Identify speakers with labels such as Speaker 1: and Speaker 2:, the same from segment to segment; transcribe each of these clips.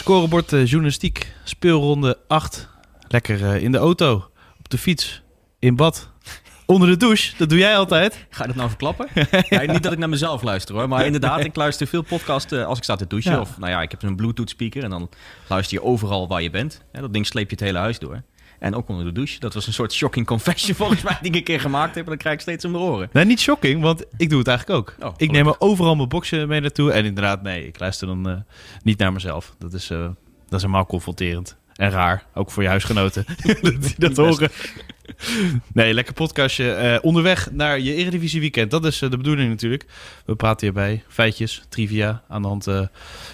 Speaker 1: Scorebord eh, journalistiek, speelronde 8. Lekker eh, in de auto, op de fiets, in bad, onder de douche. Dat doe jij altijd.
Speaker 2: Ga je dat nou verklappen? ja, niet dat ik naar mezelf luister hoor. Maar inderdaad, ik luister veel podcasts eh, als ik sta te douchen.
Speaker 1: Ja.
Speaker 2: Of nou ja, ik heb een bluetooth speaker en dan luister je overal waar je bent. Dat ding sleep je het hele huis door. En ook onder de douche. Dat was een soort shocking confession volgens mij die ik een keer gemaakt heb. En dan krijg ik steeds om de oren.
Speaker 1: Nee, niet shocking, want ik doe het eigenlijk ook.
Speaker 2: Oh,
Speaker 1: ik neem er overal mijn boxen mee naartoe. En inderdaad, nee, ik luister dan eh, niet naar mezelf. Dat is, eh, dat is helemaal confronterend. En raar, ook voor je huisgenoten, dat die dat horen. Nee, lekker podcastje. Eh, onderweg naar je Eredivisie weekend. Dat is eh, de bedoeling natuurlijk. We praten hierbij feitjes, trivia, aan de hand eh,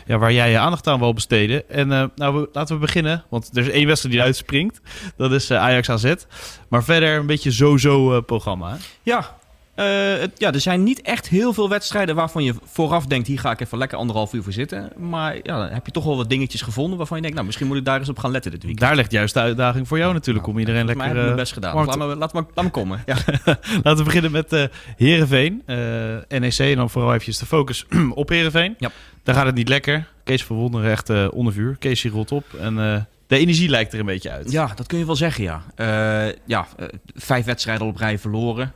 Speaker 1: ja, waar jij je aandacht aan wil besteden. En nou, laten we beginnen, want er is één wedstrijd die uitspringt. Dat is Ajax AZ. Maar verder een beetje zo-zo programma.
Speaker 2: Ja, het- ja, er zijn niet echt heel veel wedstrijden waarvan je vooraf denkt... hier ga ik even lekker anderhalf uur voor zitten. Maar ja, dan heb je toch wel wat dingetjes gevonden waarvan je denkt... nou, misschien moet ik daar eens op gaan letten dit weekend.
Speaker 1: Daar ligt juist de uitdaging voor jou natuurlijk, om iedereen
Speaker 2: mij
Speaker 1: lekker...
Speaker 2: heb ik
Speaker 1: eh,
Speaker 2: mijn best gedaan. Laat me, laat, me, laat me komen. Ja.
Speaker 1: Laten we beginnen met eh Heerenveen. eh, NEC en dan vooral eventjes de focus op Heerenveen.
Speaker 2: Ja.
Speaker 1: Daar gaat het niet lekker. Kees van Wonderen echt eh, onder vuur. Kees die rolt op. En eh, de energie lijkt er een beetje uit.
Speaker 2: Ja, dat kun je wel zeggen, ja. Eh, ja, eh, vijf wedstrijden op rij verloren.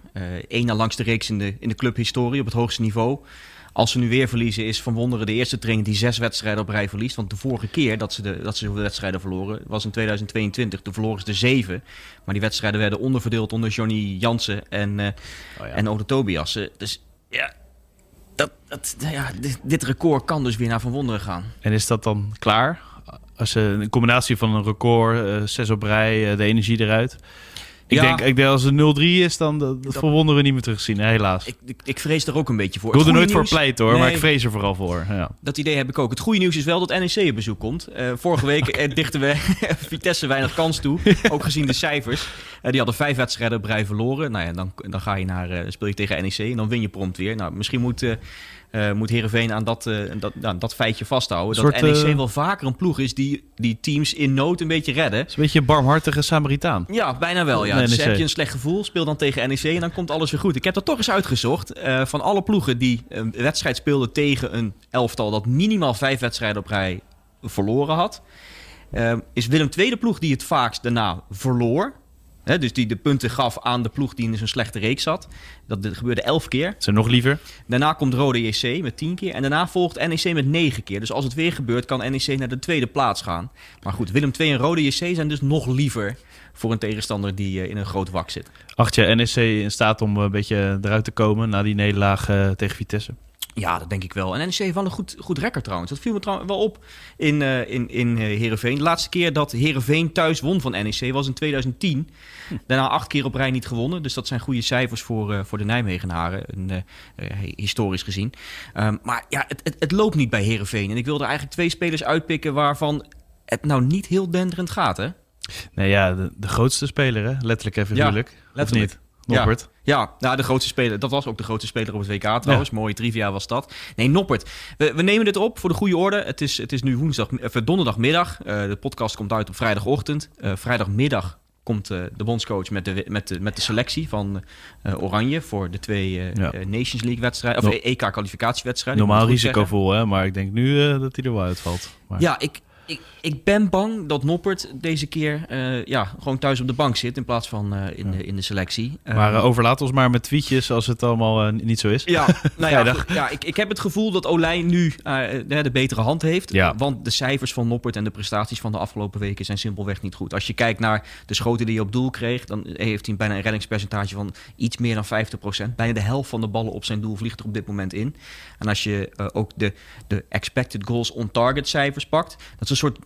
Speaker 2: Eén na langste reeks in de, in de clubhistorie op het hoogste niveau. Als ze nu weer verliezen, is Van Wonderen de eerste trainer die zes wedstrijden op rij verliest. Want de vorige keer dat ze, de, dat ze zoveel wedstrijden verloren, was in 2022. Toen verloren ze de zeven. Maar die wedstrijden werden onderverdeeld onder Johnny Jansen en, eh
Speaker 1: Oh ja.
Speaker 2: en Ode Tobiassen. Dus ja, dat, dat, ja dit, dit record kan dus weer naar Van Wonderen gaan.
Speaker 1: En is dat dan klaar? Als je een combinatie van een record, eh, zes op rij, eh, de energie eruit. Ik,
Speaker 2: Ja.
Speaker 1: denk, ik denk als het 0-3 is, dan dat, dat
Speaker 2: Dat-
Speaker 1: Van Wonderen niet meer terugzien. Helaas. Ik,
Speaker 2: Ik, ik, ik vrees er ook een beetje voor.
Speaker 1: wil er nooit voor pleiten hoor, maar ik vrees er vooral voor. Ja.
Speaker 2: Dat idee heb ik ook. Het goede nieuws is wel dat NEC op bezoek komt. Eh, vorige week eh, dichten we Vitesse weinig kans toe. Ook gezien de cijfers. Eh, die hadden vijf wedstrijden op rij verloren. Nou ja, dan, dan ga je naar, eh, speel je tegen NEC en dan win je prompt weer. Nou, misschien moet, eh, moet Heerenveen aan dat, eh, dat, nou, dat feitje vasthouden. Dat NEC
Speaker 1: eh,
Speaker 2: wel vaker een ploeg is die, die teams in nood een beetje redden.
Speaker 1: Het is een beetje een barmhartige Samaritaan.
Speaker 2: Ja, bijna wel. Ja. Dus
Speaker 1: NEC.
Speaker 2: heb je een slecht gevoel, speel dan tegen NEC en dan komt alles weer goed. Ik heb dat toch eens uitgezocht. Van alle ploegen die een wedstrijd speelden tegen een elftal dat minimaal vijf wedstrijden op rij verloren had, is Willem II de ploeg die het vaakst daarna verloor. Hè, dus die de punten gaf aan de ploeg die in zo'n slechte reeks zat. Dat gebeurde elf keer.
Speaker 1: Zijn nog liever.
Speaker 2: Daarna komt Rode JC met 10 keer. En daarna volgt NEC met 9 keer. Dus als het weer gebeurt, kan NEC naar de tweede plaats gaan. Maar goed, Willem II en Rode JC zijn dus nog liever voor een tegenstander die eh, in een groot wak zit.
Speaker 1: Acht je NEC in staat om een beetje eruit te komen na die nederlaag eh, tegen Vitesse?
Speaker 2: Ja, dat denk ik wel. En NEC heeft wel een goed, goed record trouwens. Dat viel me trouwens wel op in, eh in, in eh, Heerenveen. De laatste keer dat Heerenveen thuis won van NEC was in 2010. Daarna acht keer op rij niet gewonnen. Dus dat zijn goede cijfers voor, eh, voor de Nijmegenaren, historisch gezien. Ehm, maar ja, het, het, het loopt niet bij Heerenveen. En ik wil er eigenlijk twee spelers uitpikken waarvan het nou niet heel denderend gaat, hè?
Speaker 1: Nee, ja, de, de grootste speler, hè? letterlijk en figuurlijk. Of
Speaker 2: letterlijk.
Speaker 1: niet? Norbert.
Speaker 2: Ja, nou, de grootste speler. Dat was ook de grootste speler op het WK trouwens. Mooie trivia was dat. Nee, Noppert. We, we nemen dit op voor de goede orde. Het is, het is nu woensdag, of donderdagmiddag. Eh, de podcast komt uit op vrijdagochtend. Eh, vrijdagmiddag komt eh, de bondscoach met de, met de, met de selectie van eh, Oranje voor de twee eh,
Speaker 1: Ja.
Speaker 2: eh, Nations League wedstrijden. Of
Speaker 1: No-
Speaker 2: EK kwalificatiewedstrijden.
Speaker 1: Normaal risicovol, hè? maar ik denk nu eh, dat hij er wel uitvalt. Maar...
Speaker 2: Ja, ik, ik, ik ben bang dat Noppert deze keer eh, ja, gewoon thuis op de bank zit in plaats van eh, in, de, in de selectie.
Speaker 1: Maar
Speaker 2: Eh,
Speaker 1: eh, overlaat ons maar met tweetjes als het allemaal niet zo is.
Speaker 2: Ja, nou ja, goed, ja ik, ik heb het gevoel dat Olij nu de, betere hand heeft.
Speaker 1: Ja.
Speaker 2: Want de cijfers van Noppert en de prestaties van de afgelopen weken zijn simpelweg niet goed. Als je kijkt naar de schoten die hij op doel kreeg, dan heeft hij bijna een reddingspercentage van iets meer dan 50%. Bijna de helft van de ballen op zijn doel vliegt er op dit moment in. En als je ook de, de expected goals on target cijfers pakt, dat is een soort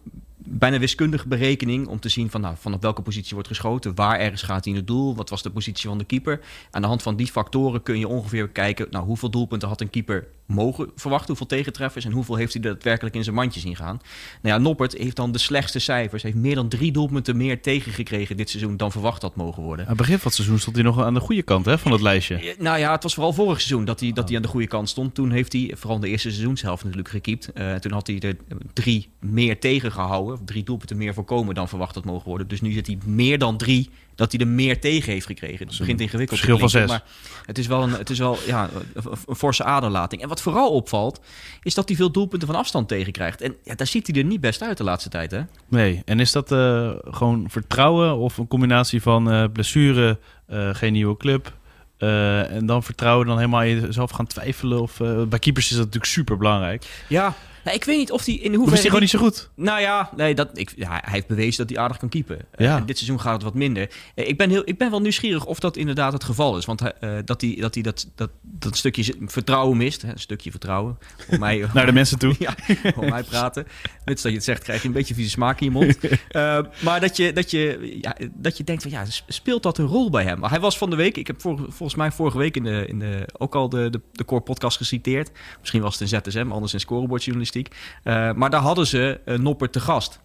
Speaker 2: bijna wiskundige berekening om te zien van, nou, vanaf welke positie wordt geschoten, waar ergens gaat hij in het doel, wat was de positie van de keeper. Aan de hand van die factoren kun je ongeveer kijken, nou, hoeveel doelpunten had een keeper mogen verwachten, hoeveel tegentreffers en hoeveel heeft hij daadwerkelijk in zijn mandje zien gaan. Nou ja, Noppert heeft dan de slechtste cijfers, heeft meer dan drie doelpunten meer tegengekregen dit seizoen dan verwacht had mogen worden.
Speaker 1: Aan het begin van het seizoen stond hij nog aan de goede kant hè, van het lijstje.
Speaker 2: Eh, Nou ja, het was vooral vorig seizoen dat hij, dat hij aan de goede kant stond. Toen heeft hij, vooral in de eerste seizoenshelft natuurlijk gekiept. Eh, toen had hij er drie meer tegengehouden. Of drie doelpunten meer voorkomen dan verwacht had mogen worden. Dus nu zit hij meer dan drie dat hij er meer tegen heeft gekregen. Het begint ingewikkeld
Speaker 1: verschil van zes.
Speaker 2: Maar het is wel, een, het is wel ja, een, forse aderlating. En wat vooral opvalt, is dat hij veel doelpunten van afstand tegenkrijgt. En ja, daar ziet hij er niet best uit de laatste tijd, hè?
Speaker 1: Nee, en is dat eh, gewoon vertrouwen of een combinatie van eh, blessure, eh, geen nieuwe club... en dan vertrouwen, dan helemaal jezelf gaan twijfelen. Of, bij keepers is dat natuurlijk super belangrijk.
Speaker 2: Ja, nou, ik weet niet of hij in
Speaker 1: Hoe
Speaker 2: hoeverre...
Speaker 1: is hij gewoon niet zo goed?
Speaker 2: Nou ja, nee, dat, ik, ja, hij heeft bewezen dat hij aardig kan keepen. Eh,
Speaker 1: Ja.
Speaker 2: dit seizoen gaat het wat minder. Eh, ik, ben heel, ik ben wel nieuwsgierig of dat inderdaad het geval is. Want eh, dat hij dat, hij dat, dat, dat stukje vertrouwen mist. Hè, een stukje vertrouwen. Voor mij,
Speaker 1: Naar de mensen toe.
Speaker 2: ja, voor mij praten. Mits dat je het zegt, krijg je een beetje vieze smaak in je mond. Maar dat je, dat, je, ja, dat je denkt van ja, speelt dat een rol bij hem? Maar hij was van de week, ik heb vor- volgens mij vorige week in de, in de, ook al de, de, de Core podcast geciteerd. Misschien was het in ZSM, anders in scorebordjournalistiek. Eh, maar daar hadden ze uh, Nopper te gast.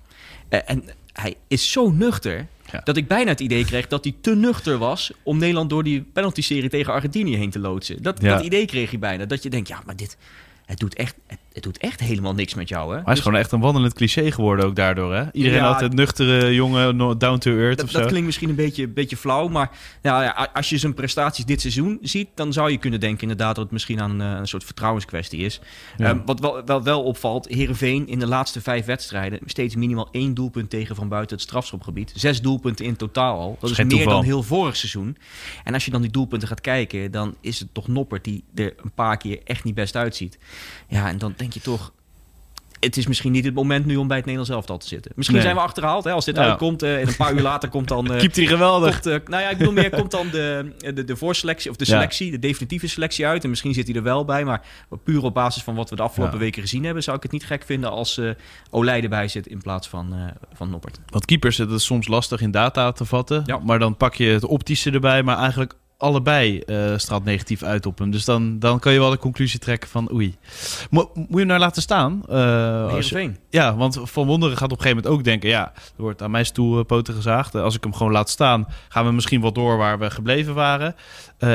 Speaker 2: Eh, en hij is zo nuchter.
Speaker 1: Ja.
Speaker 2: Dat ik bijna het idee kreeg dat hij te nuchter was om Nederland door die penalty-serie tegen Argentinië heen te loodsen. Dat,
Speaker 1: Ja.
Speaker 2: dat idee kreeg je bijna. Dat je denkt, ja, maar dit, het doet echt, het, het doet echt helemaal niks met jou, hè?
Speaker 1: Maar hij is
Speaker 2: Dus-
Speaker 1: gewoon echt een wandelend cliché geworden ook daardoor. Hè? Iedereen
Speaker 2: Ja.
Speaker 1: altijd nuchtere jongen, down to earth
Speaker 2: Dat,
Speaker 1: of
Speaker 2: dat klinkt misschien een beetje, beetje flauw, maar nou ja, als je zijn prestaties dit seizoen ziet, dan zou je kunnen denken inderdaad dat het misschien aan eh, een soort vertrouwenskwestie is.
Speaker 1: Ja.
Speaker 2: Ehm, wat wel, wel, wel opvalt, Herenveen in de laatste vijf wedstrijden steeds minimaal één doelpunt tegen van buiten het strafschopgebied. Zes doelpunten in totaal al. Dat is meer
Speaker 1: toeval.
Speaker 2: dan heel vorig seizoen. En als je dan die doelpunten gaat kijken, dan is het toch Noppert die er een paar keer echt niet best uitziet. Ja, en dan denk je toch. Het is misschien niet het moment nu om bij het Nederlands elftal te zitten. Misschien
Speaker 1: Nee.
Speaker 2: zijn we achterhaald. Hè? Als dit
Speaker 1: Ja.
Speaker 2: uitkomt eh, en een paar uur later komt dan... eh,
Speaker 1: Keept hij geweldig.
Speaker 2: Komt, eh, nou ja, ik bedoel meer, komt dan de, de, de voorselectie of de
Speaker 1: Ja.
Speaker 2: selectie, de definitieve selectie uit. En misschien zit hij er wel bij, maar puur op basis van wat we de afgelopen
Speaker 1: Ja.
Speaker 2: weken gezien hebben, zou ik het niet gek vinden als eh Olij erbij zit in plaats van, eh, van Noppert.
Speaker 1: Want keepers, het is soms lastig in data te vatten.
Speaker 2: Ja.
Speaker 1: Maar dan pak je het optische erbij. Maar eigenlijk allebei eh straalt negatief uit op hem. Dus dan, dan kan je wel de conclusie trekken van oei. Mo- moet je hem nou laten staan? Eh, als je-
Speaker 2: Heerenveen.
Speaker 1: ja, want Van Wonderen gaat op een gegeven moment ook denken... ja, er wordt aan mijn stoel eh, poten gezaagd. Als ik hem gewoon laat staan, gaan we misschien wel door waar we gebleven waren.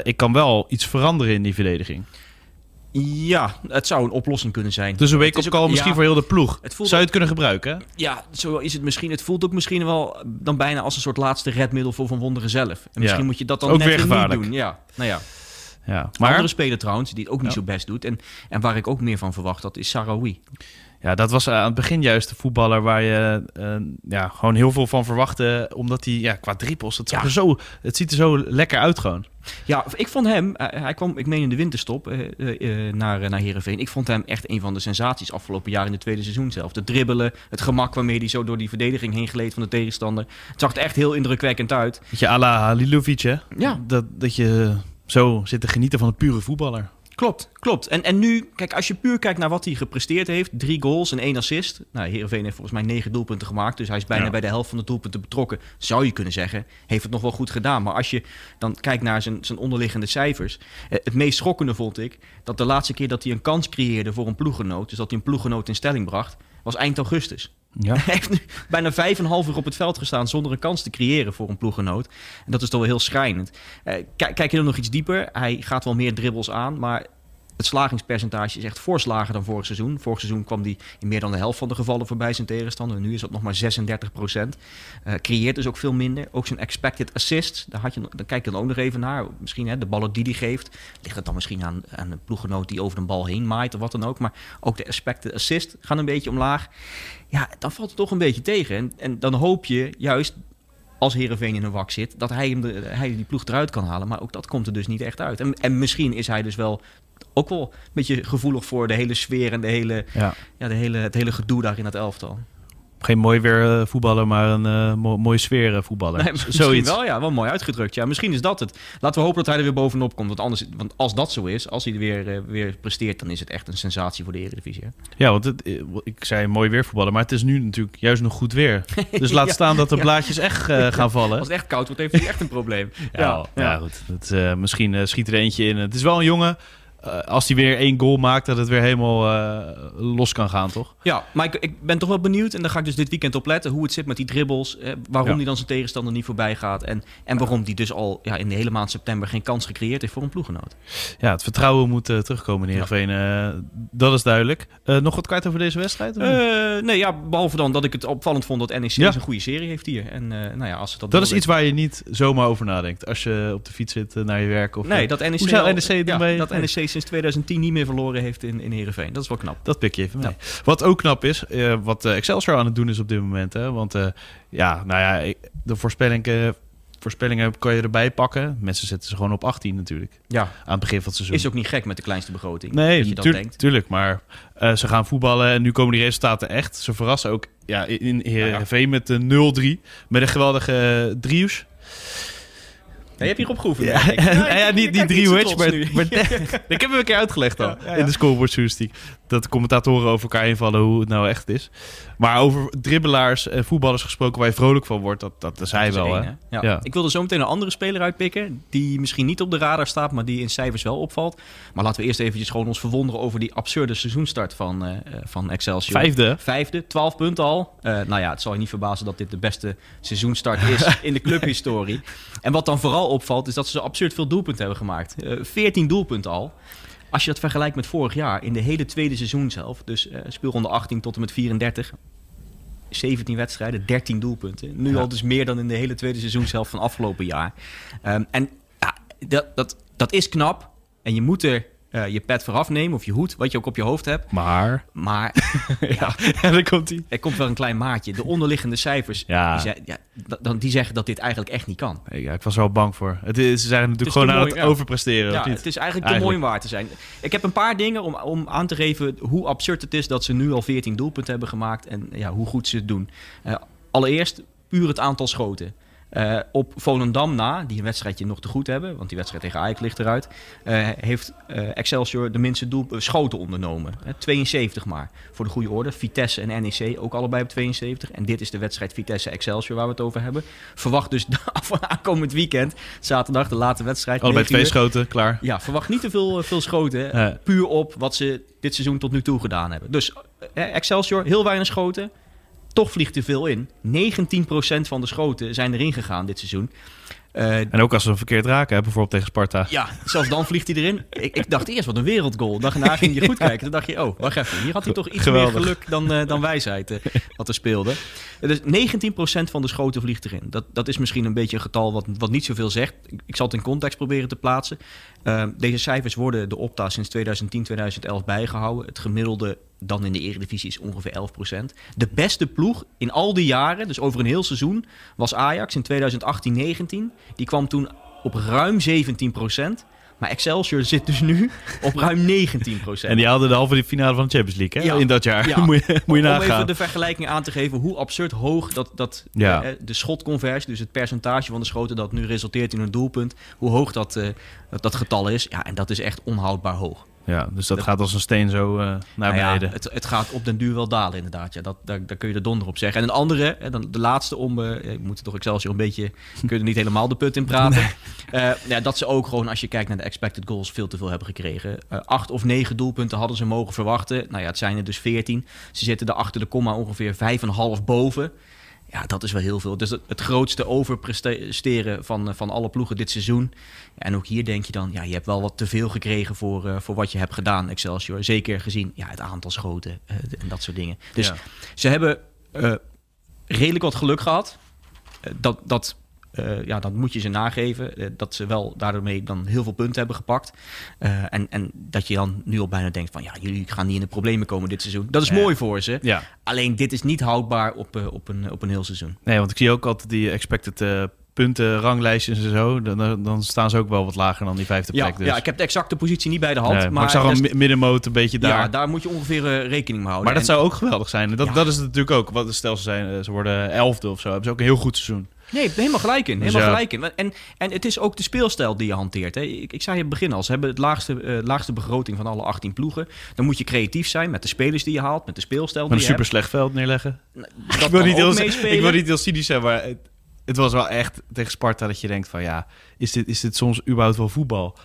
Speaker 1: Ik kan wel iets veranderen in die verdediging.
Speaker 2: Ja, het zou een oplossing kunnen zijn.
Speaker 1: Dus een
Speaker 2: is ook-
Speaker 1: call misschien
Speaker 2: ja,
Speaker 1: voor heel de ploeg.
Speaker 2: Het voelt
Speaker 1: Zou je het kunnen gebruiken?
Speaker 2: Ja, zo is het misschien. Het voelt ook misschien wel dan bijna als een soort laatste redmiddel voor Van Wonderen zelf. En misschien
Speaker 1: Ja.
Speaker 2: moet je dat dan
Speaker 1: Ook
Speaker 2: net
Speaker 1: weer
Speaker 2: niet doen. Ja, nou ja.
Speaker 1: Ja,
Speaker 2: Maar... Andere speler trouwens, die het ook niet zo best doet. En, en waar ik ook meer van verwacht had, is Sarawi.
Speaker 1: Ja, dat was aan het begin juist de voetballer waar je eh, ja, gewoon heel veel van verwachtte. Omdat hij ja, qua dribbels, het,
Speaker 2: Ja.
Speaker 1: er zo, het ziet er zo lekker uit gewoon.
Speaker 2: Ja, ik vond hem, eh, hij kwam, ik meen in de winterstop eh, eh, eh, naar, eh, naar Heerenveen. Ik vond hem echt een van de sensaties afgelopen jaar in de tweede seizoen zelf. De dribbelen, het gemak waarmee hij zo door die verdediging heen gleed van de tegenstander. Het zag er echt heel indrukwekkend uit.
Speaker 1: Weet je, à la Halilovic, hè?
Speaker 2: Ja.
Speaker 1: Dat, dat je zo zit te genieten van een pure voetballer.
Speaker 2: Klopt, klopt. En, en nu, kijk, als je puur kijkt naar wat hij gepresteerd heeft. Drie goals en één assist. Nou, Heerenveen heeft volgens mij negen doelpunten gemaakt. Dus hij is bijna
Speaker 1: Ja.
Speaker 2: bij de helft van de doelpunten betrokken. Zou je kunnen zeggen, heeft het nog wel goed gedaan. Maar als je dan kijkt naar zijn, zijn onderliggende cijfers. eh, Het meest schokkende vond ik dat de laatste keer dat hij een kans creëerde voor een ploeggenoot. Dus dat hij een ploeggenoot in stelling bracht, was eind augustus.
Speaker 1: Ja.
Speaker 2: Hij heeft nu bijna vijf en half uur op het veld gestaan zonder een kans te creëren voor een ploeggenoot. En dat is toch wel heel schrijnend. Eh, kijk, je dan nog iets dieper, hij gaat wel meer dribbles aan, maar het slagingspercentage is echt voorslager dan vorig seizoen. Vorig seizoen kwam hij in meer dan de helft van de gevallen voorbij zijn tegenstander. Nu is dat nog maar 36 procent. creëert dus ook veel minder. Ook zijn expected assists, daar, had je, kijk je dan ook nog even naar. Misschien hè, de ballen die hij geeft. Ligt het dan misschien aan, aan een ploeggenoot die over een bal heen maait of wat dan ook. Maar ook de expected assist gaan een beetje omlaag. Ja, dan valt het toch een beetje tegen. En, en dan hoop je juist als Herenveen in een wak zit, dat hij, hem de, hij die ploeg eruit kan halen. Maar ook dat komt er dus niet echt uit. En, en misschien is hij dus wel ook wel een beetje gevoelig voor de hele sfeer en de hele, ja. ja de hele, het hele gedoe daar in het elftal
Speaker 1: geen mooi weer eh, voetballer, maar een uh, mooie sfeer voetballer. Nee,
Speaker 2: Zoiets. wel, ja, wel mooi uitgedrukt. Ja, misschien is dat het. Laten we hopen dat hij er weer bovenop komt. Want, anders, want als dat zo is, als hij er weer, weer presteert, dan is het echt een sensatie voor de Eredivisie. Hè?
Speaker 1: Ja, want het, ik zei mooi weer voetballer, maar het is nu natuurlijk juist nog goed weer. Dus laat staan dat de blaadjes echt gaan vallen.
Speaker 2: Als het echt koud wordt, heeft hij echt een probleem.
Speaker 1: ja, ja, goed. Het, misschien schiet er eentje in. Het is wel een jongen uh, als hij weer één goal maakt, dat het weer helemaal uh, los kan gaan, toch?
Speaker 2: Ja, maar ik, ik, ben toch wel benieuwd, en daar ga ik dus dit weekend op letten, hoe het zit met die dribbles, eh, waarom ja. hij dan zijn tegenstander niet voorbij gaat en, en waarom hij dus al ja, in de hele maand september geen kans gecreëerd heeft voor een ploegenoot.
Speaker 1: Ja, het vertrouwen moet uh, terugkomen in Heerenveen, ja. dat is duidelijk. nog wat kwijt over deze wedstrijd?
Speaker 2: nee, ja, behalve dan dat ik het opvallend vond dat NEC ja. een goede serie heeft hier. En, nou ja, als het
Speaker 1: dat dat is iets waar je niet zomaar over nadenkt, als je op de fiets zit naar je werk. Of,
Speaker 2: nee, dat NEC, hoe zou NEC dat NEC sinds 2010 niet meer verloren heeft in, in Heerenveen. Dat is wel knap.
Speaker 1: Dat pik je even mee. Wat ook knap is, uh, wat uh, Excelsior aan het doen is op dit moment. Hè? Want uh, ja, nou ja, de voorspellingen, voorspellingen kan je erbij pakken. Mensen zetten ze gewoon op 18 natuurlijk. Ja. Aan het begin van het seizoen.
Speaker 2: Is ook niet gek met de kleinste begroting.
Speaker 1: Nee, je dat denkt. tuurlijk. Maar ze gaan voetballen en nu komen die resultaten echt. Ze verrassen ook ja, in Heerenveen met de 0-3. Met een geweldige drieus.
Speaker 2: Je hebt hier opgeoefend.
Speaker 1: Ja, ja, ja, niet die drie wedge, maar, maar ik heb hem een keer uitgelegd al in de scoreboardjournalistiek. Dat de commentatoren over elkaar invallen hoe het nou echt is. Maar over dribbelaars en voetballers gesproken waar je vrolijk van wordt, dat, dat, is hij wel. hè?
Speaker 2: Ja. Ik wilde zo meteen een andere speler uitpikken, die misschien niet op de radar staat, maar die in cijfers wel opvalt. Maar laten we eerst eventjes gewoon ons verwonderen over die absurde seizoenstart van, uh, van Excelsior.
Speaker 1: Vijfde.
Speaker 2: Vijfde, twaalf punten al. Uh, nou ja, het zal je niet verbazen dat dit de beste seizoenstart is in de clubhistorie. En wat dan vooral opvalt, is dat ze absurd veel doelpunten hebben gemaakt. Uh, eh, 14 doelpunten al. Als je dat vergelijkt met vorig jaar, in de hele tweede seizoen zelf, dus uh, speelronde 18 tot en met 34, 17 wedstrijden, 13 doelpunten. Nu al dus meer dan in de hele tweede seizoen zelf van afgelopen jaar. Um, en ja, dat, dat, dat is knap. En je moet er uh, je pet vooraf nemen of je hoed, wat je ook op je hoofd hebt.
Speaker 1: Maar.
Speaker 2: Maar. ja,
Speaker 1: ja, dan komt hij.
Speaker 2: Er komt wel een klein maatje. De onderliggende cijfers. Ja. Die, ja, dan, die zeggen dat dit eigenlijk echt niet kan.
Speaker 1: Ja, ik was wel bang voor. Het is, ze zijn natuurlijk gewoon aan het overpresteren.
Speaker 2: Ja, het is eigenlijk, te mooi om waar te zijn. Ik heb een paar dingen om, om aan te geven hoe absurd het is dat ze nu al 14 doelpunten hebben gemaakt. En ja, hoe goed ze het doen. Uh, allereerst puur het aantal schoten. Uh, op Volendam na, die een wedstrijdje nog te goed hebben, want die wedstrijd tegen Ajax ligt eruit, uh, heeft uh, Excelsior de minste doel, schoten ondernomen. 72 maar, voor de goede orde. Vitesse en NEC ook allebei op 72. En dit is de wedstrijd Vitesse-Excelsior waar we het over hebben. Verwacht dus aankomend weekend, zaterdag, de late wedstrijd.
Speaker 1: Allebei twee schoten, klaar.
Speaker 2: Ja, verwacht niet te veel, veel schoten. Puur op wat ze dit seizoen tot nu toe gedaan hebben. Dus Excelsior, heel weinig schoten. Toch vliegt er veel in. 19% van de schoten zijn erin gegaan dit seizoen.
Speaker 1: Uh, en ook als ze hem verkeerd raken, hè, bijvoorbeeld tegen Sparta.
Speaker 2: Ja, zelfs dan vliegt hij erin. Ik, ik dacht eerst, wat een wereldgoal. Daarna ging je goed kijken. Dan dacht je, oh, wacht even. Hier had hij toch iets meer geluk dan, uh, dan wijsheid uh, wat er speelde. Dus 19% van de schoten vliegt erin. Dat, dat is misschien een beetje een getal wat, wat niet zoveel zegt. Ik, ik zal het in context proberen te plaatsen. deze cijfers worden de Opta sinds 2010, 2011 bijgehouden. Het gemiddelde dan in de Eredivisie is ongeveer 11%. De beste ploeg in al die jaren, dus over een heel seizoen, was Ajax in 2018-19. Die kwam toen op ruim 17%. Maar Excelsior zit dus nu op ruim 19%
Speaker 1: En die hadden de halve finale van de Champions League hè? Ja. in dat jaar. Ja. moet je, moet je nagaan.
Speaker 2: Om even de vergelijking aan te geven hoe absurd hoog dat, dat ja. eh, de schotconversie, dus het percentage van de schoten dat nu resulteert in een doelpunt, hoe hoog dat, uh, dat getal is. Ja, en dat is echt onhoudbaar hoog.
Speaker 1: Ja, dus dat, gaat als een steen zo uh, naar nou beneden.
Speaker 2: Ja, het, het, gaat op den duur wel dalen inderdaad. Ja, dat, daar, daar kun je de donder op zeggen. En een andere, dan de laatste om... Uh, je moet toch Excelsior een beetje... kun je er niet helemaal de put in praten. Nee. Uh, ja, dat ze ook gewoon, als je kijkt naar de expected goals... veel te veel hebben gekregen. acht of negen doelpunten hadden ze mogen verwachten. Nou ja, het zijn er dus veertien. Ze zitten er achter de komma ongeveer vijf en half boven Ja, dat is wel heel veel. Dus het, grootste overpresteren van, eh, van alle ploegen dit seizoen. En ook hier denk je dan, ja, je hebt wel wat te veel gekregen voor, eh, voor wat je hebt gedaan, Excelsior. Zeker gezien ja, het aantal schoten eh, en dat soort dingen. Dus
Speaker 1: Ja.
Speaker 2: ze hebben redelijk wat geluk gehad. Eh, dat, dat, eh, ja, dat moet je ze nageven. eh, dat ze wel daarmee dan heel veel punten hebben gepakt. Eh, en, en dat je dan nu al bijna denkt van... ja, jullie gaan niet in de problemen komen dit seizoen. Dat is
Speaker 1: Ja.
Speaker 2: mooi voor ze.
Speaker 1: Ja.
Speaker 2: Alleen dit is niet houdbaar op, op, een, op een heel seizoen.
Speaker 1: Nee, want ik zie ook altijd die expected punten, ranglijstjes en zo. Dan, dan- staan ze ook wel wat lager dan die vijfde
Speaker 2: Ja,
Speaker 1: plek. Dus.
Speaker 2: ja, ik heb de exacte positie niet bij de hand.
Speaker 1: Nee,
Speaker 2: maar
Speaker 1: maar, ik zag al middenmoot een beetje daar.
Speaker 2: ja, daar moet je ongeveer eh, rekening mee houden.
Speaker 1: maar dat
Speaker 2: En-
Speaker 1: zou ook geweldig zijn. Dat,
Speaker 2: Ja.
Speaker 1: dat is het natuurlijk ook. Wat stel ze zijn, eh, ze worden elfde of zo. Hebben ze ook een heel goed seizoen.
Speaker 2: Nee, helemaal gelijk in. Helemaal
Speaker 1: Dus ja.
Speaker 2: gelijk in. En, en het is ook de speelstijl die je hanteert. Hè. Ik, ik zei in het begin al, ze hebben het laagste, eh, laagste begroting van alle 18 ploegen. Dan moet je creatief zijn met de spelers die je haalt, met de speelstijl
Speaker 1: Met
Speaker 2: die
Speaker 1: een
Speaker 2: je
Speaker 1: super slecht veld neerleggen.
Speaker 2: hebt.
Speaker 1: ik, wil niet heel, ik wil niet heel cynisch zijn, maar het, was wel echt tegen Sparta dat je denkt van ja, is dit, is dit soms überhaupt wel voetbal?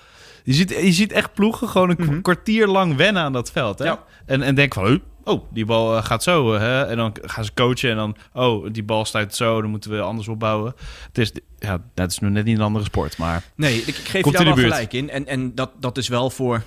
Speaker 1: Je ziet, je ziet echt ploegen gewoon een
Speaker 2: Mhm.
Speaker 1: kwartier lang wennen aan dat veld. Hè?
Speaker 2: Ja.
Speaker 1: En, en denk van, oh, die bal eh, gaat zo. eh, Hè? En dan gaan ze coachen en dan, oh, die bal staat zo, dan moeten we anders opbouwen. Het is, ja, dat is nu net niet een andere sport, maar
Speaker 2: Nee, ik, ik geef je daar wel gelijk in. En, en dat, dat is wel voor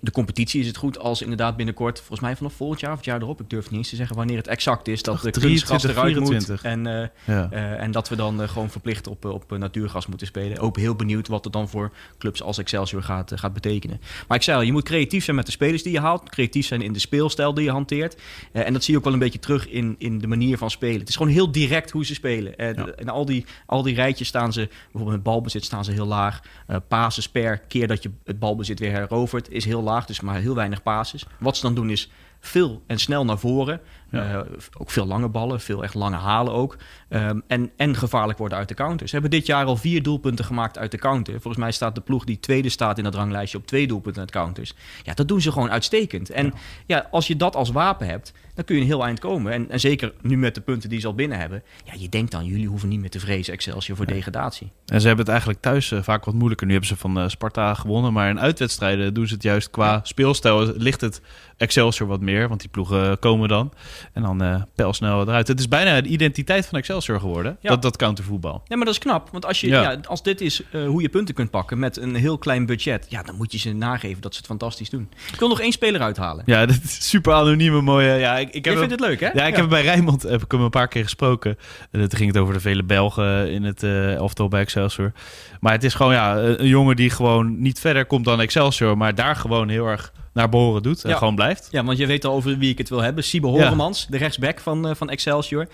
Speaker 2: de competitie is het goed als inderdaad binnenkort, volgens mij vanaf volgend jaar of het jaar erop, ik durf niet eens te zeggen wanneer het exact is, dat de
Speaker 1: 23,
Speaker 2: kunstgras eruit
Speaker 1: 24.
Speaker 2: moet. En, eh,
Speaker 1: ja.
Speaker 2: eh, en dat we dan eh, gewoon verplicht op, op natuurgas moeten spelen. Ook heel benieuwd wat het dan voor clubs als Excelsior gaat, gaat betekenen. Maar ik zei al, je moet creatief zijn met de spelers die je haalt. Creatief zijn in de speelstijl die je hanteert. En dat zie je ook wel een beetje terug in, in de manier van spelen. Het is gewoon heel direct hoe ze spelen.
Speaker 1: Ja.
Speaker 2: En al die, al die rijtjes staan ze, bijvoorbeeld met balbezit staan ze heel laag. Passes per keer dat je het balbezit weer herovert is heel laag. Dus maar heel weinig passes. Wat ze dan doen is veel en snel naar voren.
Speaker 1: Ja.
Speaker 2: Eh, ook veel lange ballen, veel echt lange halen ook. Ehm, en, en gevaarlijk worden uit de counter. Ze hebben dit jaar al vier doelpunten gemaakt uit de counter. Volgens mij staat de ploeg die tweede staat in dat ranglijstje op twee doelpunten uit counters. Ja, dat doen ze gewoon uitstekend. En ja. als je dat als wapen hebt, dan kun je een heel eind komen. En, en zeker nu met de punten die ze al binnen hebben. Ja, je denkt dan, jullie hoeven niet meer te vrezen Excelsior voor degradatie.
Speaker 1: En ze hebben het eigenlijk thuis eh, vaak wat moeilijker. Nu hebben ze van eh, Sparta gewonnen, maar in uitwedstrijden doen ze het juist qua speelstijl. Ligt het Excelsior wat meer, want die ploegen komen dan. En dan eh pijlsnel eruit. Het is bijna de identiteit van Excelsior geworden,
Speaker 2: Ja.
Speaker 1: dat, dat countervoetbal.
Speaker 2: Ja, maar dat is knap. Want als, je,
Speaker 1: Ja.
Speaker 2: ja. als dit is eh, hoe je punten kunt pakken met een heel klein budget... Ja, dan moet je ze nageven dat ze het fantastisch doen. Ik wil nog één speler uithalen.
Speaker 1: Ja, dat is super anonieme, mooie... Ja, ik, ik heb hem-
Speaker 2: vindt het leuk, hè?
Speaker 1: Ja, ik heb bij Rijnmond heb ik hem een paar keer gesproken. En toen ging het over de vele Belgen in het eh elftal bij Excelsior. Maar het is gewoon ja, een een jongen die gewoon niet verder komt dan Excelsior, maar daar gewoon heel erg naar behoren doet en
Speaker 2: Ja.
Speaker 1: gewoon blijft.
Speaker 2: Ja, want je weet al over wie ik het wil hebben. Siebe Horemans, de rechtsback van, eh, van Excelsior.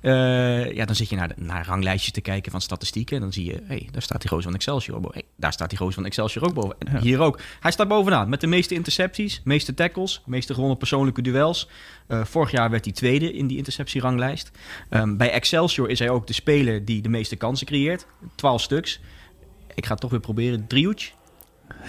Speaker 2: Eh, ja, dan zit je naar, de, naar ranglijstjes te kijken van statistieken. En dan zie je, hey, daar staat die gozer van Excelsior. boven. Hey, daar staat die gozer van Excelsior ook boven. En
Speaker 1: Ja.
Speaker 2: hier ook. Hij staat bovenaan met de meeste intercepties, meeste tackles, meeste gewonnen persoonlijke duels. Eh, vorig jaar werd hij tweede in die interceptieranglijst. Ehm, bij Excelsior is hij ook de speler die de meeste kansen creëert. 12 stuks. Ik ga het toch weer proberen. Driehoek.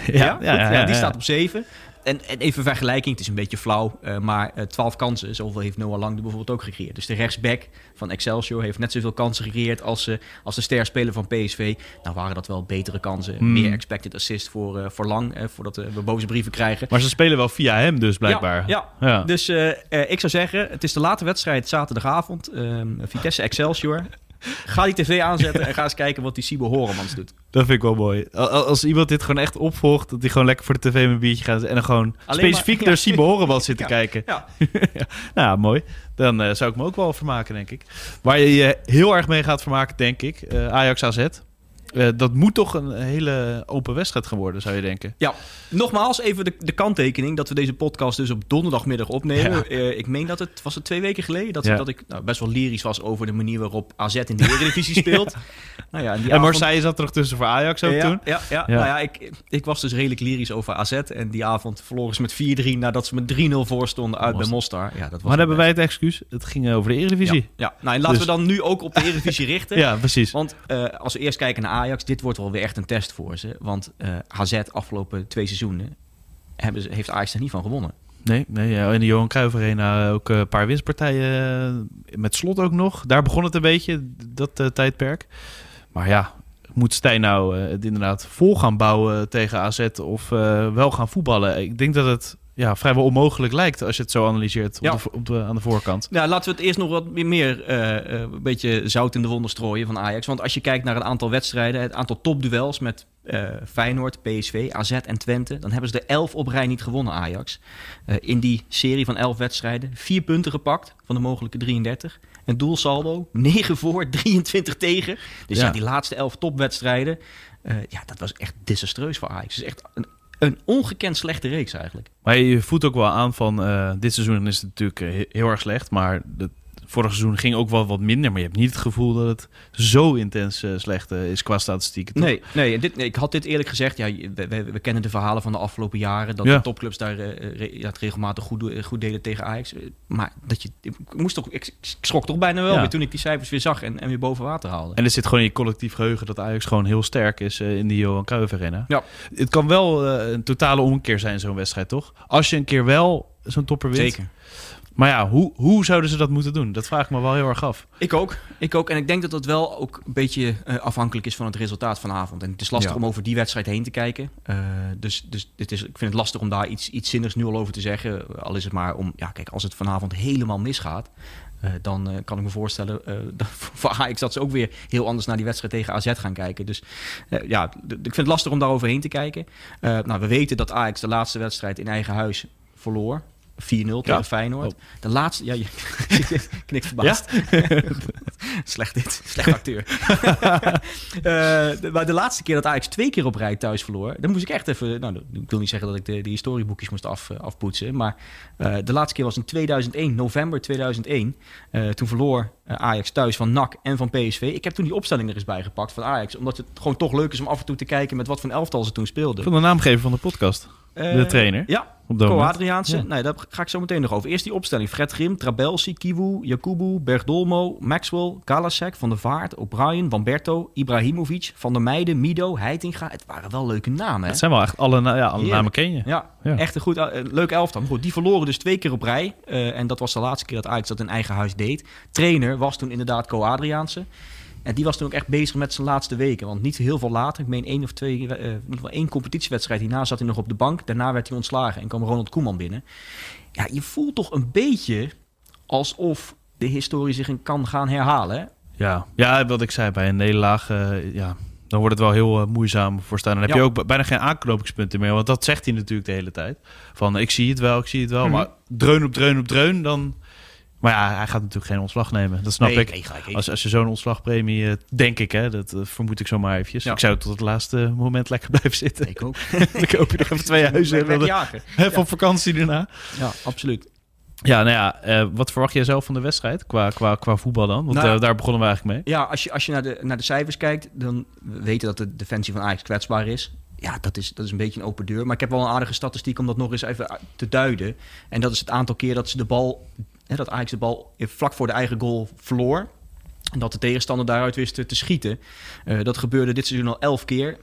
Speaker 2: Ja, goed. ja, die staat op 7. En, en even vergelijking, het is een beetje flauw, eh, maar eh 12 kansen, zoveel heeft Noah Lang bijvoorbeeld ook gecreëerd. Dus de rechtsback van Excelsior heeft net zoveel kansen gecreëerd als, eh, als de sterspeler van PSV. Nou waren dat wel betere kansen,
Speaker 1: Hmm.
Speaker 2: meer expected assist voor, voor Lang, voordat we boze brieven krijgen.
Speaker 1: Maar ze spelen wel via hem dus blijkbaar.
Speaker 2: Ja,
Speaker 1: Ja.
Speaker 2: Dus ik zou zeggen, het is de late wedstrijd zaterdagavond. ehm, Vitesse Excelsior. Ga die tv aanzetten en ga eens kijken wat die Sibo Horemans doet.
Speaker 1: Dat vind ik wel mooi. Al- al- Als iemand dit gewoon echt opvolgt, dat hij gewoon lekker voor de tv met een biertje gaat en dan gewoon
Speaker 2: Alleen
Speaker 1: specifiek naar Siebe Horenbal zit te kijken.
Speaker 2: Ja.
Speaker 1: ja. Nou, mooi. Dan eh, zou ik me ook wel vermaken, denk ik. Waar je je heel erg mee gaat vermaken, denk ik, eh, Ajax AZ. Eh, dat moet toch een hele open wedstrijd gaan worden, zou je denken.
Speaker 2: Ja, nogmaals even de, de kanttekening dat we deze podcast dus op donderdagmiddag opnemen.
Speaker 1: Ja.
Speaker 2: Eh, ik meen dat het, was het twee weken geleden, dat,
Speaker 1: Ja.
Speaker 2: dat ik nou, best wel lyrisch was over de manier waarop AZ in de Eredivisie speelt. Nou ja, en
Speaker 1: En
Speaker 2: avond-
Speaker 1: Marseille zat er nog tussen voor Ajax ook toen.
Speaker 2: Ja, ja. Nou ja ik, ik was dus redelijk lyrisch over AZ. En die avond verloren ze met 4-3 nadat ze met 3-0 voor stonden uit bij Mostar. Ja, dat was
Speaker 1: Maar hebben wij het excuus. Het ging over de Eredivisie.
Speaker 2: Ja. Nou, en laten
Speaker 1: Dus-
Speaker 2: we dan nu ook op de Eredivisie richten.
Speaker 1: Ja, precies.
Speaker 2: Want eh, als we eerst kijken naar Ajax, dit wordt wel weer echt een test voor ze. Want eh HZ afgelopen twee seizoenen hebben ze, heeft Ajax er niet van gewonnen.
Speaker 1: Nee, nee ja, in de Johan Cruijff Arena ook een paar winstpartijen. eh, Met slot ook nog. Daar begon het een beetje, dat eh, tijdperk. Maar ja, moet Stijn nou eh, het inderdaad vol gaan bouwen tegen AZ of eh, wel gaan voetballen? Ik denk dat het ja, vrijwel onmogelijk lijkt als je het zo analyseert
Speaker 2: Ja.
Speaker 1: op de, op de, aan de voorkant.
Speaker 2: Nou, laten we het eerst nog wat meer eh, eh, een beetje zout in de wonden strooien van Ajax. Want als je kijkt naar het aantal wedstrijden, het aantal topduels met eh, Feyenoord, PSV, AZ en Twente, dan hebben ze er 11 op rij niet gewonnen, Ajax. In die serie van 11 wedstrijden, vier punten gepakt van de mogelijke 33. Een doelsaldo, 9 voor, 23 tegen. Dus ja,
Speaker 1: Ja.
Speaker 2: die laatste 11 topwedstrijden, ja, dat was echt desastreus voor Ajax. Het is echt een, een ongekend slechte reeks eigenlijk.
Speaker 1: Maar je voelt ook wel aan van eh, dit seizoen is het natuurlijk eh, he- heel erg slecht, maar het vorige seizoen ging ook wel wat minder. Maar je hebt niet het gevoel dat het zo intens eh, slecht eh, is qua statistieken. toch?
Speaker 2: Nee, nee, en dit, nee, ik had dit eerlijk gezegd. Ja, we, we, we kennen de verhalen van de afgelopen jaren. Dat
Speaker 1: Ja.
Speaker 2: de topclubs daar re- ja, het regelmatig goed, goed deden tegen Ajax. Maar dat je, ik, moest toch, ik, ik schrok toch bijna wel
Speaker 1: Ja.
Speaker 2: weer toen ik die cijfers weer zag en, en weer boven water haalde.
Speaker 1: En er zit gewoon in je collectief geheugen dat Ajax gewoon heel sterk is in die Johan Cruijff Arena.
Speaker 2: Ja.
Speaker 1: Het kan wel een totale omkeer zijn, zo'n wedstrijd, toch? Als je een keer wel zo'n topper wint.
Speaker 2: Zeker.
Speaker 1: Maar ja, hoe, hoe zouden ze dat moeten doen? Dat vraag ik me wel heel erg af.
Speaker 2: Ik ook. Ik ook. En ik denk dat dat wel ook een beetje eh, afhankelijk is van het resultaat vanavond. En het is lastig
Speaker 1: Ja.
Speaker 2: om over die wedstrijd heen te kijken. Eh, dus dus dit is, ik vind het lastig om daar iets, iets zinnigs nu al over te zeggen. Al is het maar om, ja, kijk, als het vanavond helemaal misgaat. eh, dan kan ik me voorstellen dat voor Ajax dat ze ook weer heel anders naar die wedstrijd tegen AZ gaan kijken. Dus ja, ik vind het lastig om daar overheen te kijken. Nou, we weten dat Ajax de laatste wedstrijd in eigen huis verloor. 4-0 tegen
Speaker 1: Ja.
Speaker 2: Feyenoord.
Speaker 1: Oh.
Speaker 2: De laatste... Ja, je knikt verbaasd. Slecht dit. Slecht acteur. Eh, de- maar de laatste keer dat Ajax twee keer op rij thuis verloor... dan moest ik echt even... Nou, ik wil niet zeggen dat ik de, de historieboekjes moest af, eh, afpoetsen... maar eh, de laatste keer was in 2001, november 2001. Eh, toen verloor Ajax thuis van NAC en van PSV. Ik heb toen die opstelling er eens bij gepakt van Ajax... omdat het gewoon toch leuk is om af en toe te kijken... met wat voor elftal ze toen speelden.
Speaker 1: Van de naamgever van de podcast. De trainer.
Speaker 2: Ja,
Speaker 1: Op
Speaker 2: Co. Adriaanse.
Speaker 1: Ja.
Speaker 2: Nee, daar ga ik zo meteen nog over. Eerst die opstelling. Fred Grim, Trabelsi, Kiwu, Jakubu, Bergdolmo, Maxwell, Galasek, Van der Vaart, O'Brien, Van Berto, Ibrahimovic, Van der Meijden, Mido, Heitinga. Het waren wel leuke namen, hè?
Speaker 1: Het zijn wel echt alle, na- ja, alle namen ken je.
Speaker 2: Ja,
Speaker 1: Ja.
Speaker 2: echt een goed, eh, leuk elftal. Maar goed, die verloren dus twee keer op rij. Eh, en dat was de laatste keer dat Ajax dat in eigen huis deed. Trainer was toen inderdaad Co Adriaanse. En die was toen ook echt bezig met zijn laatste weken. Want niet heel veel later, ik meen één of twee, eh, in ieder geval één competitiewedstrijd. Hierna zat hij nog op de bank. Daarna werd hij ontslagen en kwam Ronald Koeman binnen. Ja, je voelt toch een beetje alsof de historie zich kan gaan herhalen. hè?
Speaker 1: Ja. ja, wat ik zei, bij een nederlaag, eh, ja, dan wordt het wel heel eh, moeizaam voor staan. Dan heb
Speaker 2: Ja.
Speaker 1: je ook bijna geen aanknopingspunten meer. Want dat zegt hij natuurlijk de hele tijd. Van, ik zie het wel, ik zie het wel.
Speaker 2: Mhm.
Speaker 1: Maar dreun op dreun op dreun, dan... Maar ja, hij gaat natuurlijk geen ontslag nemen. Dat snap
Speaker 2: Nee,
Speaker 1: ik.
Speaker 2: nee, even.
Speaker 1: Als, als je zo'n ontslagpremie, eh, denk ik, hè, dat vermoed ik zomaar eventjes.
Speaker 2: Ja.
Speaker 1: Ik zou tot het laatste moment lekker blijven zitten.
Speaker 2: Ik ook.
Speaker 1: dan koop je nog even twee huizen even op vakantie daarna.
Speaker 2: Ja, absoluut.
Speaker 1: Ja, nou ja, eh, wat verwacht jij zelf van de wedstrijd qua, qua, qua voetbal dan? Want
Speaker 2: Nou,
Speaker 1: eh, daar begonnen we eigenlijk mee.
Speaker 2: Ja, als je, als je naar, de, naar de cijfers kijkt, dan we weten dat de defensie van Ajax kwetsbaar is. Ja, dat is, dat is een beetje een open deur. Maar ik heb wel een aardige statistiek om dat nog eens even te duiden. En dat is het aantal keer dat ze de bal, hè, dat Ajax de bal vlak voor de eigen goal verloor. En dat de tegenstander daaruit wist te, te schieten. Eh, dat gebeurde dit seizoen al elf keer.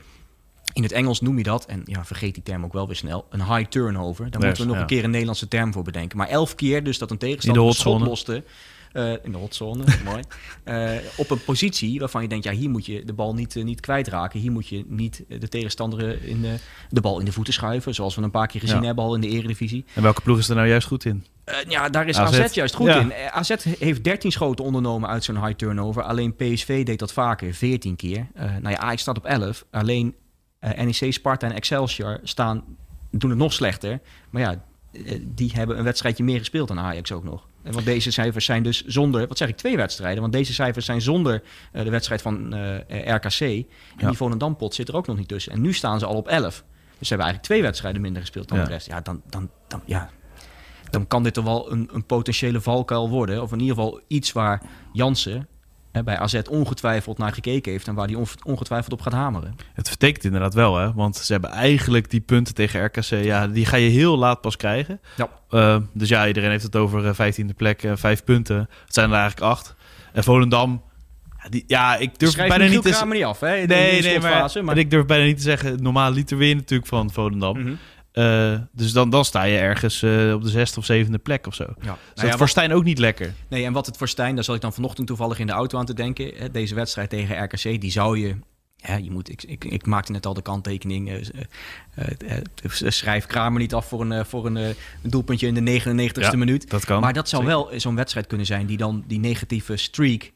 Speaker 2: In het Engels noem je dat, en ja, vergeet die term ook wel weer snel, een high turnover. Daar
Speaker 1: Yes,
Speaker 2: moeten we nog
Speaker 1: ja.
Speaker 2: een keer een Nederlandse term voor bedenken. Maar elf keer dus dat een tegenstander een
Speaker 1: de
Speaker 2: schot loste. eh, in de hotzone, mooi. Eh, op een positie waarvan je denkt, ja, hier moet je de bal niet, eh, niet kwijtraken. Hier moet je niet de tegenstander in de, de bal in de voeten schuiven. Zoals we een paar keer gezien
Speaker 1: Ja.
Speaker 2: hebben al in de eredivisie.
Speaker 1: En welke ploeg is er nou juist goed in?
Speaker 2: Ja, daar is
Speaker 1: AZ.
Speaker 2: AZ, juist goed
Speaker 1: Ja.
Speaker 2: in. AZ heeft 13 schoten ondernomen uit zo'n high turnover. Alleen PSV deed dat vaker, 14 keer. Nou ja, Ajax staat op 11. Alleen NEC, Sparta en Excelsior staan, doen het nog slechter. Maar ja, eh, die hebben een wedstrijdje meer gespeeld dan Ajax ook nog. En Want deze cijfers zijn dus zonder, wat zeg ik, twee wedstrijden. Want deze cijfers zijn zonder eh, de wedstrijd van eh, RKC. En
Speaker 1: Ja.
Speaker 2: die Volendam-pot zit er ook nog niet tussen. En nu staan ze al op 11. Dus ze hebben eigenlijk twee wedstrijden minder gespeeld dan
Speaker 1: Ja.
Speaker 2: de rest. Ja, dan, dan, dan, ja, dan kan dit er wel een, een potentiële valkuil worden. Of in ieder geval iets waar Jansen bij AZ ongetwijfeld naar gekeken heeft... en waar hij ongetwijfeld op gaat hameren.
Speaker 1: Het vertekent inderdaad wel, hè? Want ze hebben eigenlijk die punten tegen RKC, ja, die ga je heel laat pas krijgen.
Speaker 2: Ja.
Speaker 1: Eh, dus ja, iedereen heeft het over eh, 15e plek, eh, vijf punten. Het zijn er eigenlijk acht. En Volendam, ja, die, ja ik durf
Speaker 2: Schrijf
Speaker 1: bijna niet te
Speaker 2: Kramer niet af, hè?
Speaker 1: Nee, nee, maar, ik durf bijna niet te zeggen. Normaal liter weer natuurlijk van Volendam.
Speaker 2: Mhm.
Speaker 1: Eh, dus dan, dan sta je ergens eh, op de zesde of zevende plek of zo.
Speaker 2: Ja.
Speaker 1: Dus
Speaker 2: Nou
Speaker 1: dat
Speaker 2: ja,
Speaker 1: voor
Speaker 2: wat,
Speaker 1: Stijn ook niet lekker.
Speaker 2: nee, en wat het voor Stijn, daar zat ik dan vanochtend toevallig in de auto aan te denken. Hè, deze wedstrijd tegen RKC, die zou je Ja, je moet, ik, ik, ik maakte net al de kanttekening. eh, schrijf Kramer niet af voor een, voor een, een doelpuntje in de 99ste
Speaker 1: Ja,
Speaker 2: minuut.
Speaker 1: dat kan.
Speaker 2: Maar dat zou
Speaker 1: Zeker.
Speaker 2: wel zo'n wedstrijd kunnen zijn die dan die negatieve streak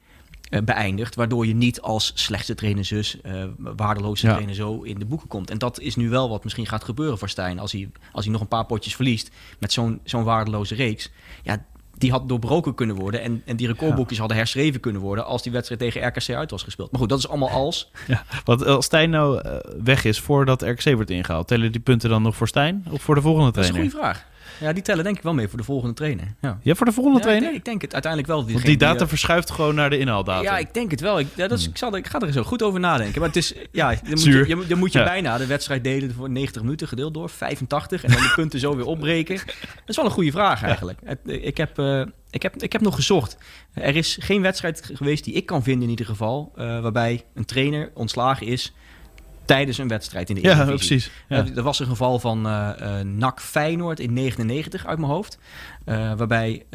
Speaker 2: eh, beëindigt. Waardoor je niet als slechtste trainer zus, eh waardeloze
Speaker 1: Ja.
Speaker 2: trainer zo in de boeken komt. En dat is nu wel wat misschien gaat gebeuren voor Stijn. Als hij, als hij nog een paar potjes verliest met zo'n zo'n waardeloze reeks. Ja, die had doorbroken kunnen worden. En, en die recordboekjes hadden herschreven kunnen worden als die wedstrijd tegen RKC uit was gespeeld. Maar goed, dat is allemaal als.
Speaker 1: Ja. Want als Stijn nou eh, weg is voordat RKC wordt ingehaald, tellen die punten dan nog voor Stijn of voor de volgende
Speaker 2: Dat is een
Speaker 1: trainer?
Speaker 2: goede vraag. Ja, die tellen denk ik wel mee voor de volgende trainer. Ja.
Speaker 1: Ja, voor de volgende
Speaker 2: Ja, ik,
Speaker 1: trainer?
Speaker 2: denk, ik denk het uiteindelijk wel.
Speaker 1: Want die data
Speaker 2: eh,
Speaker 1: verschuift gewoon naar de inhaaldatum.
Speaker 2: Ja, ik denk het wel. Ik, ja, dat is, ik, zal, ik ga er zo goed over nadenken. Maar het is, ja, dan moet
Speaker 1: Zuur.
Speaker 2: je, dan moet je bijna de wedstrijd delen voor 90 minuten gedeeld door 85 en dan de punten zo weer opbreken. Dat is wel een goede vraag eigenlijk. Ik heb, eh, ik, heb, ik heb nog gezocht. Er is geen wedstrijd geweest die ik kan vinden in ieder geval, eh, waarbij een trainer ontslagen is tijdens een wedstrijd in de
Speaker 1: Ja,
Speaker 2: Eredivisie.
Speaker 1: precies. Ja.
Speaker 2: Eh, er was een geval van eh NAC Feyenoord in 99 uit mijn hoofd. waarbij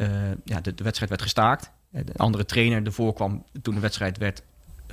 Speaker 2: ja, de, de wedstrijd werd gestaakt. De andere trainer ervoor kwam toen de wedstrijd werd,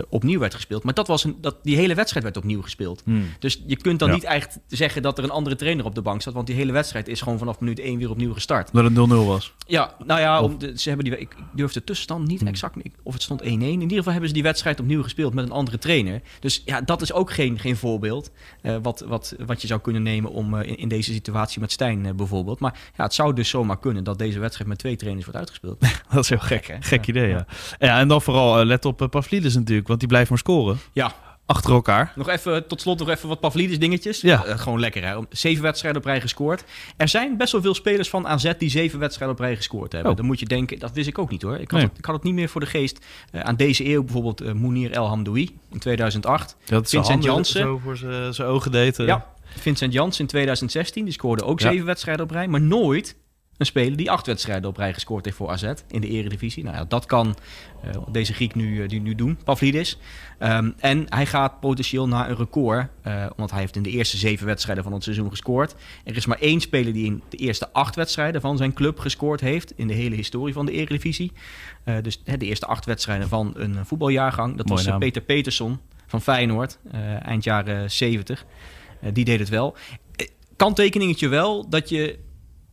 Speaker 2: opnieuw werd gespeeld. Maar dat was een, dat, die hele wedstrijd werd opnieuw gespeeld.
Speaker 1: Hmm.
Speaker 2: Dus je kunt dan
Speaker 1: Ja.
Speaker 2: niet echt zeggen dat er een andere trainer op de bank zat. Want die hele wedstrijd is gewoon vanaf minuut 1 weer opnieuw gestart.
Speaker 1: Dat het 0-0 was.
Speaker 2: Ja, nou ja, de- ze hebben die, ik durf de tussenstand niet exact ik- of het stond 1-1. In ieder geval hebben ze die wedstrijd opnieuw gespeeld met een andere trainer. Dus ja, dat is ook geen, geen voorbeeld eh, wat, wat, wat je zou kunnen nemen om eh, in, in deze situatie met Stijn eh, bijvoorbeeld. Maar ja, het zou dus zomaar kunnen dat deze wedstrijd met twee trainers wordt uitgespeeld.
Speaker 1: Dat is heel gek. Gek idee, ja. ja. En dan vooral eh, let op Pavlidis natuurlijk, want die blijft maar scoren.
Speaker 2: Ja,
Speaker 1: Achter elkaar.
Speaker 2: nog even tot slot nog even wat Pavlidis dingetjes.
Speaker 1: Ja.
Speaker 2: Eh, gewoon lekker hè. Zeven wedstrijden op rij gescoord. Er zijn best wel veel spelers van AZ die zeven wedstrijden op rij gescoord hebben.
Speaker 1: Oh.
Speaker 2: Dan moet je denken, dat wist ik ook niet hoor. Ik had,
Speaker 1: Nee.
Speaker 2: het, ik had het niet meer voor de geest. Eh, aan deze eeuw bijvoorbeeld eh Mounir El Hamdoui in 2008.
Speaker 1: Dat
Speaker 2: Vincent Jansen.
Speaker 1: Zo voor zijn ogen deed.
Speaker 2: Ja, Vincent Jans in 2016. Die scoorde ook
Speaker 1: Ja.
Speaker 2: zeven wedstrijden op rij. Maar nooit een speler die acht wedstrijden op rij gescoord heeft voor AZ in de eredivisie. Nou ja, dat kan eh, deze Griek nu, eh, die nu doen, Pavlidis. Ehm, en hij gaat potentieel naar een record, eh, omdat hij heeft in de eerste zeven wedstrijden van het seizoen gescoord. Er is maar één speler die in de eerste acht wedstrijden van zijn club gescoord heeft in de hele historie van de eredivisie. Dus de eerste acht wedstrijden van een voetbaljaargang. Dat was. Peter Peterson van Feyenoord, eind jaren 70. Eh, die deed het wel. Kanttekeningetje wel dat, je,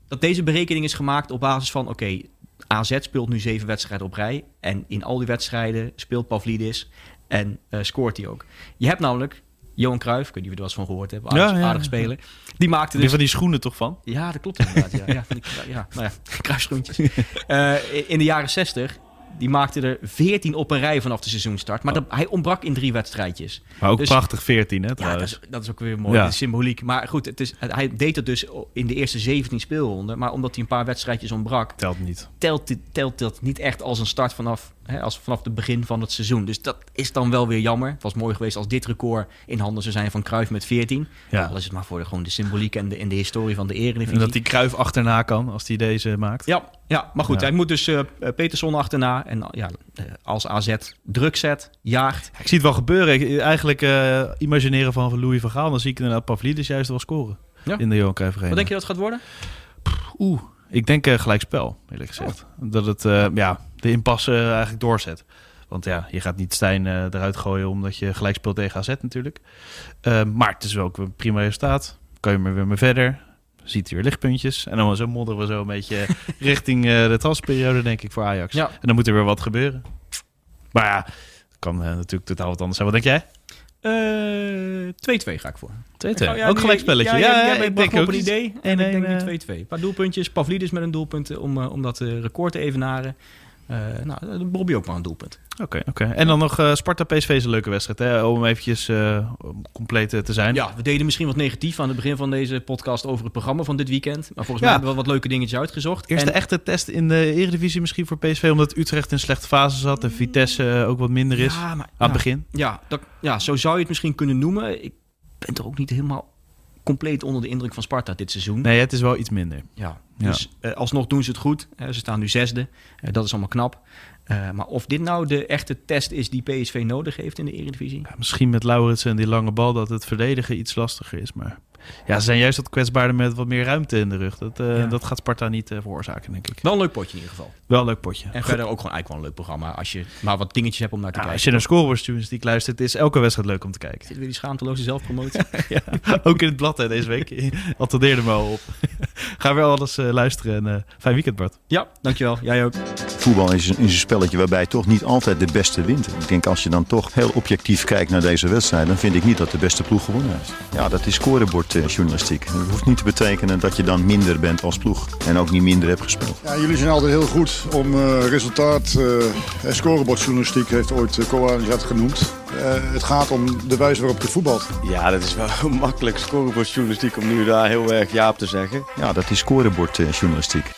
Speaker 2: dat deze berekening is gemaakt op basis van... oké, AZ speelt nu zeven wedstrijden op rij... en in al die wedstrijden speelt Pavlidis en eh, scoort hij ook. Je hebt namelijk Johan Cruijff, ik weet niet of je er wel eens van gehoord hebt... aardig,
Speaker 1: Ja, ja,
Speaker 2: aardig speler. Die maakte
Speaker 1: Die
Speaker 2: dus...
Speaker 1: van die schoenen toch van?
Speaker 2: Ja, dat klopt inderdaad. Ja, ja, van die, ja nou ja, kruisschoentjes. Eh, in de jaren 60, die maakte er 14 op een rij vanaf de seizoenstart. Maar dat, hij ontbrak in drie wedstrijdjes.
Speaker 1: Maar ook
Speaker 2: Dus-
Speaker 1: prachtig 14, hè
Speaker 2: Ja, dat is, dat is ook weer mooi.
Speaker 1: Ja.
Speaker 2: De symboliek. Maar goed, het is, hij deed het dus in de eerste 17 speelronden. Maar omdat hij een paar wedstrijdjes ontbrak,
Speaker 1: Telt niet.
Speaker 2: telt, telt dat niet echt als een start vanaf, hè, als vanaf het begin van het seizoen. Dus dat is dan wel weer jammer. Het was mooi geweest als dit record in handen zou zijn van Cruijff met 14.
Speaker 1: Ja.
Speaker 2: Al is het maar voor de, gewoon de symboliek en de, en de historie van de eredivisie.
Speaker 1: En dat die Kruif achterna kan als hij deze maakt.
Speaker 2: Ja, ja, maar goed,
Speaker 1: Ja.
Speaker 2: hij moet dus eh Peterson achterna. En ja, eh, als AZ druk zet, jaagt.
Speaker 1: Ik zie het wel gebeuren. Ik, eigenlijk eh, imagineren van Louis van Gaal, dan zie ik inderdaad Pavlidis juist wel scoren.
Speaker 2: Ja.
Speaker 1: In de Johan Cruijff Arena.
Speaker 2: Wat denk je dat het gaat worden?
Speaker 1: Oeh, ik denk eh, gelijkspel, eerlijk gezegd. Dat het eh, ja, de impasse eigenlijk doorzet. Want ja, je gaat niet Stijn eh, eruit gooien omdat je gelijk speelt tegen AZ natuurlijk. Eh, maar het is wel ook een prima resultaat. Kan je maar weer mee verder. Ziet weer lichtpuntjes. En dan zo modderen we zo een beetje richting eh, de transperiode, denk ik, voor Ajax.
Speaker 2: Ja.
Speaker 1: En dan moet er weer wat gebeuren. Maar ja, het kan natuurlijk totaal wat anders zijn. Wat denk jij?
Speaker 2: Eh, 2-2 ga ik voor.
Speaker 1: 2-2.
Speaker 2: Oh, ja,
Speaker 1: ook
Speaker 2: nu-
Speaker 1: gelijk spelletje.
Speaker 2: Ja,
Speaker 1: Ja,
Speaker 2: ja,
Speaker 1: ja,
Speaker 2: jij
Speaker 1: ik denk ook
Speaker 2: een idee. En ik
Speaker 1: 1-1,
Speaker 2: denk
Speaker 1: eh.
Speaker 2: nu 2-2. Een paar doelpuntjes. Pavlidis met een doelpunt om, om dat record te evenaren. Eh nou, Bobby ook maar een doelpunt.
Speaker 1: Oké, oké. En dan nog eh, Sparta-PSV is een leuke wedstrijd. Hè? Om eventjes eh, om compleet te zijn.
Speaker 2: Ja, we deden misschien wat negatief aan het begin van deze podcast over het programma van dit weekend. Maar volgens mij hebben we wat leuke dingetjes uitgezocht.
Speaker 1: Eerste
Speaker 2: En-
Speaker 1: echte test in de Eredivisie misschien voor PSV, omdat Utrecht in een slechte fase zat en Vitesse ook wat minder is
Speaker 2: Ja, maar,
Speaker 1: aan
Speaker 2: ja,
Speaker 1: het begin.
Speaker 2: Ja, dat, ja, zo zou je het misschien kunnen noemen. Ik ben toch ook niet helemaal compleet onder de indruk van Sparta dit seizoen.
Speaker 1: Nee, het is wel iets minder.
Speaker 2: Ja, dus eh, alsnog doen ze het goed. Ze staan nu zesde. Eh, dat is allemaal knap. Eh, maar of dit nou de echte test is die PSV nodig heeft in de Eredivisie?
Speaker 1: Ja, misschien met Lauritsen en die lange bal dat het verdedigen iets lastiger is, maar Ja, ze zijn juist wat kwetsbaarder met wat meer ruimte in de rug. Dat, uh, dat gaat Sparta niet uh, veroorzaken, denk ik.
Speaker 2: Wel een leuk potje in ieder geval.
Speaker 1: Wel een leuk potje.
Speaker 2: En verder ook gewoon eigenlijk wel een leuk programma. Als je maar wat dingetjes hebt om naar te
Speaker 1: ja,
Speaker 2: kijken.
Speaker 1: Als je naar scorebordstunes luistert, is elke wedstrijd leuk om te kijken.
Speaker 2: Zit weer die schaamteloze zelfpromotie.
Speaker 1: ja, ook in het blad hè, deze week. Attendeerde me al op. Ga weer alles uh, luisteren en fijn weekend Bart.
Speaker 2: Ja, dankjewel. Jij ook.
Speaker 3: Voetbal is een, is een spelletje waarbij toch niet altijd de beste wint. Ik denk als je dan toch heel objectief kijkt naar deze wedstrijd, dan vind ik niet dat de beste ploeg gewonnen heeft. Ja, dat is scorebordjournalistiek. Dat hoeft niet te betekenen dat je dan minder bent als ploeg en ook niet minder hebt gespeeld.
Speaker 4: Ja, jullie zijn altijd heel goed om uh, resultaat. Uh, scorebordjournalistiek heeft ooit uh, Koan dat genoemd. het gaat om de wijze waarop je voetbalt.
Speaker 5: Ja, dat is wel makkelijk scorebordjournalistiek om nu daar heel erg ja op te zeggen.
Speaker 3: Ja, dat is scorebordjournalistiek.